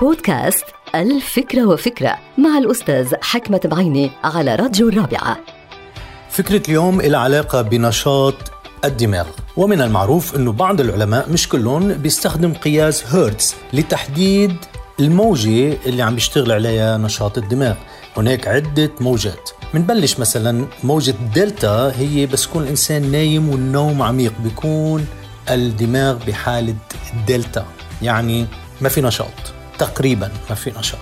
بودكاست الفكرة وفكرة مع الأستاذ حكمة بعيني على راديو الرابعة. فكرة اليوم إلى علاقة بنشاط الدماغ. ومن المعروف أنه بعض العلماء مش كلهم بيستخدم قياس هيرتز لتحديد الموجة اللي عم بيشتغل عليها نشاط الدماغ. هناك عدة موجات. منبلش مثلا موجة دلتا هي بس يكون الإنسان نايم والنوم عميق. بيكون الدماغ بحالة دلتا. يعني ما في نشاط. تقريبا ما في نشاط.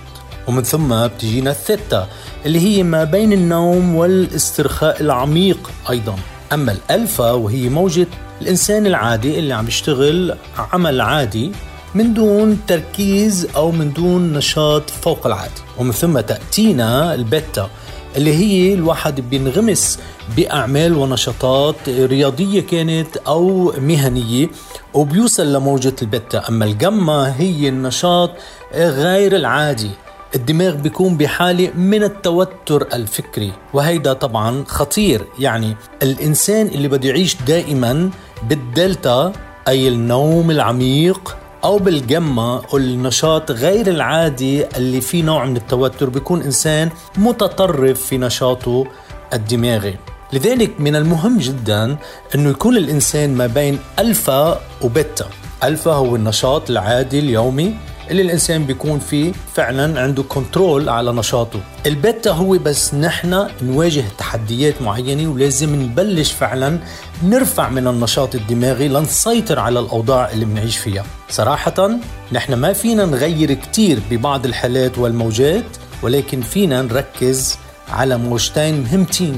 ومن ثم بتجينا الثيتا اللي هي ما بين النوم والاسترخاء العميق أيضا. أما الألفا وهي موجة الإنسان العادي اللي عم يشتغل عمل عادي من دون تركيز أو من دون نشاط فوق العادي. ومن ثم تأتينا البيتا اللي هي الواحد بينغمس بأعمال ونشاطات رياضية كانت أو مهنية وبيوصل لموجة البتا أما الجما هي النشاط غير العادي. الدماغ بيكون بحالة من التوتر الفكري وهيدا طبعا خطير. يعني الإنسان اللي بده يعيش دائما بالدلتا أي النوم العميق أو بالجمة النشاط غير العادي اللي فيه نوع من التوتر بيكون إنسان متطرف في نشاطه الدماغي. لذلك من المهم جدا أنه يكون الإنسان ما بين ألفا وبيتا. ألفا هو النشاط العادي اليومي اللي الإنسان بيكون فيه فعلا عنده control على نشاطه. البيتا هو بس نحن نواجه تحديات معينة ولازم نبلش فعلا نرفع من النشاط الدماغي لنسيطر على الأوضاع اللي بنعيش فيها. صراحة نحن ما فينا نغير كتير ببعض الحالات والموجات ولكن فينا نركز على موجتين مهمتين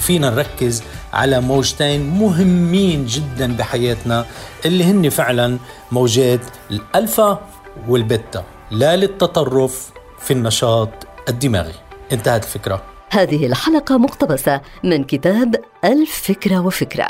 فينا نركز على موجتين مهمين جدا بحياتنا اللي هن فعلا موجات الألفا والبيتا لا للتطرف في النشاط الدماغي. انتهت الفكرة. هذه الحلقة مقتبسة من كتاب الفكرة وفكرة.